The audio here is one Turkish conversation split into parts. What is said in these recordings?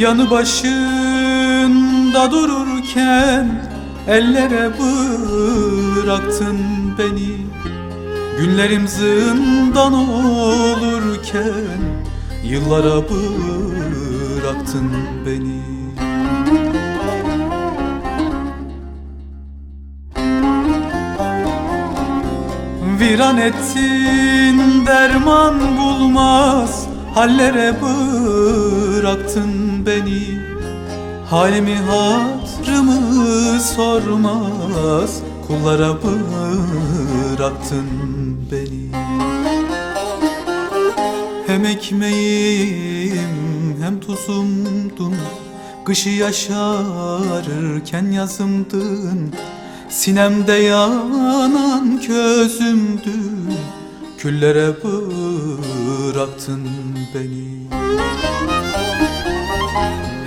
Yanı başında dururken Ellere bıraktın beni. Günlerim zindan olurken Yıllara bıraktın beni. Viran ettin derman bulmaz Hallere bıraktın beni. Halimi hatrımı sormaz Kullara bıraktın beni. Hem ekmeğim hem tuzumdun Kışı yaşarırken yazımdın. Sinemde yanan közümdün Küllere bıraktın beni.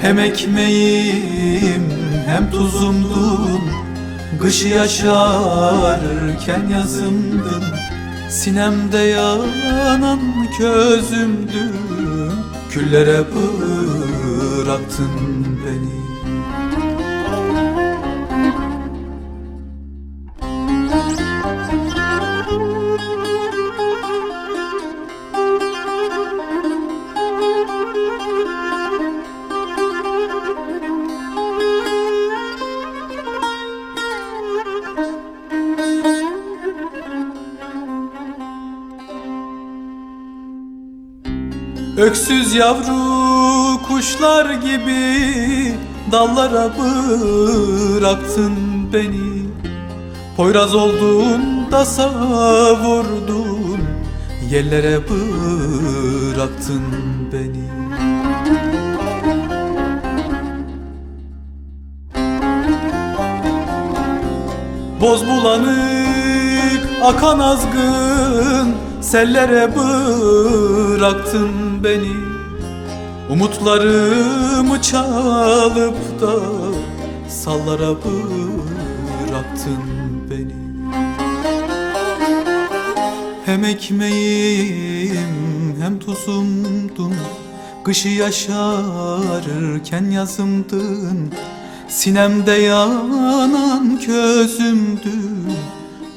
Hem ekmeğim hem tuzumdun. Kışı yaşarken yazımdın. Sinemde yanan közümdün Küllere bıraktın beni Öksüz yavru kuşlar gibi dallara bıraktın beni. Poyraz oldun da savurdun yerlere bıraktın beni. Boz bulanık akan azgın Sellere bıraktın beni. Umutlarımı çalıp da Sallara bıraktın beni. Hem ekmeğim hem tuzumdun. Kışı yaşarırken yazımdın. Sinemde yanan közümdün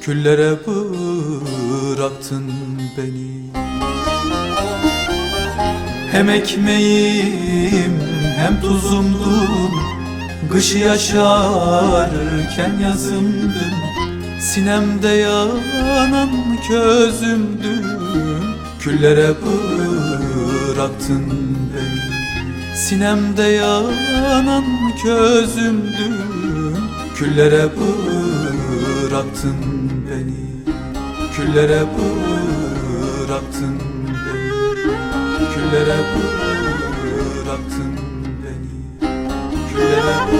Küllere bıraktın beni. Hem ekmeğim hem tuzumdun. Kışı yaşarırken yazımdın. Sinemde yanan közümdün. Küllere bıraktın beni. Sinemde yanan közümdün beni Küllere bıraktın beni Küllere bıraktın beni Küllere bıraktın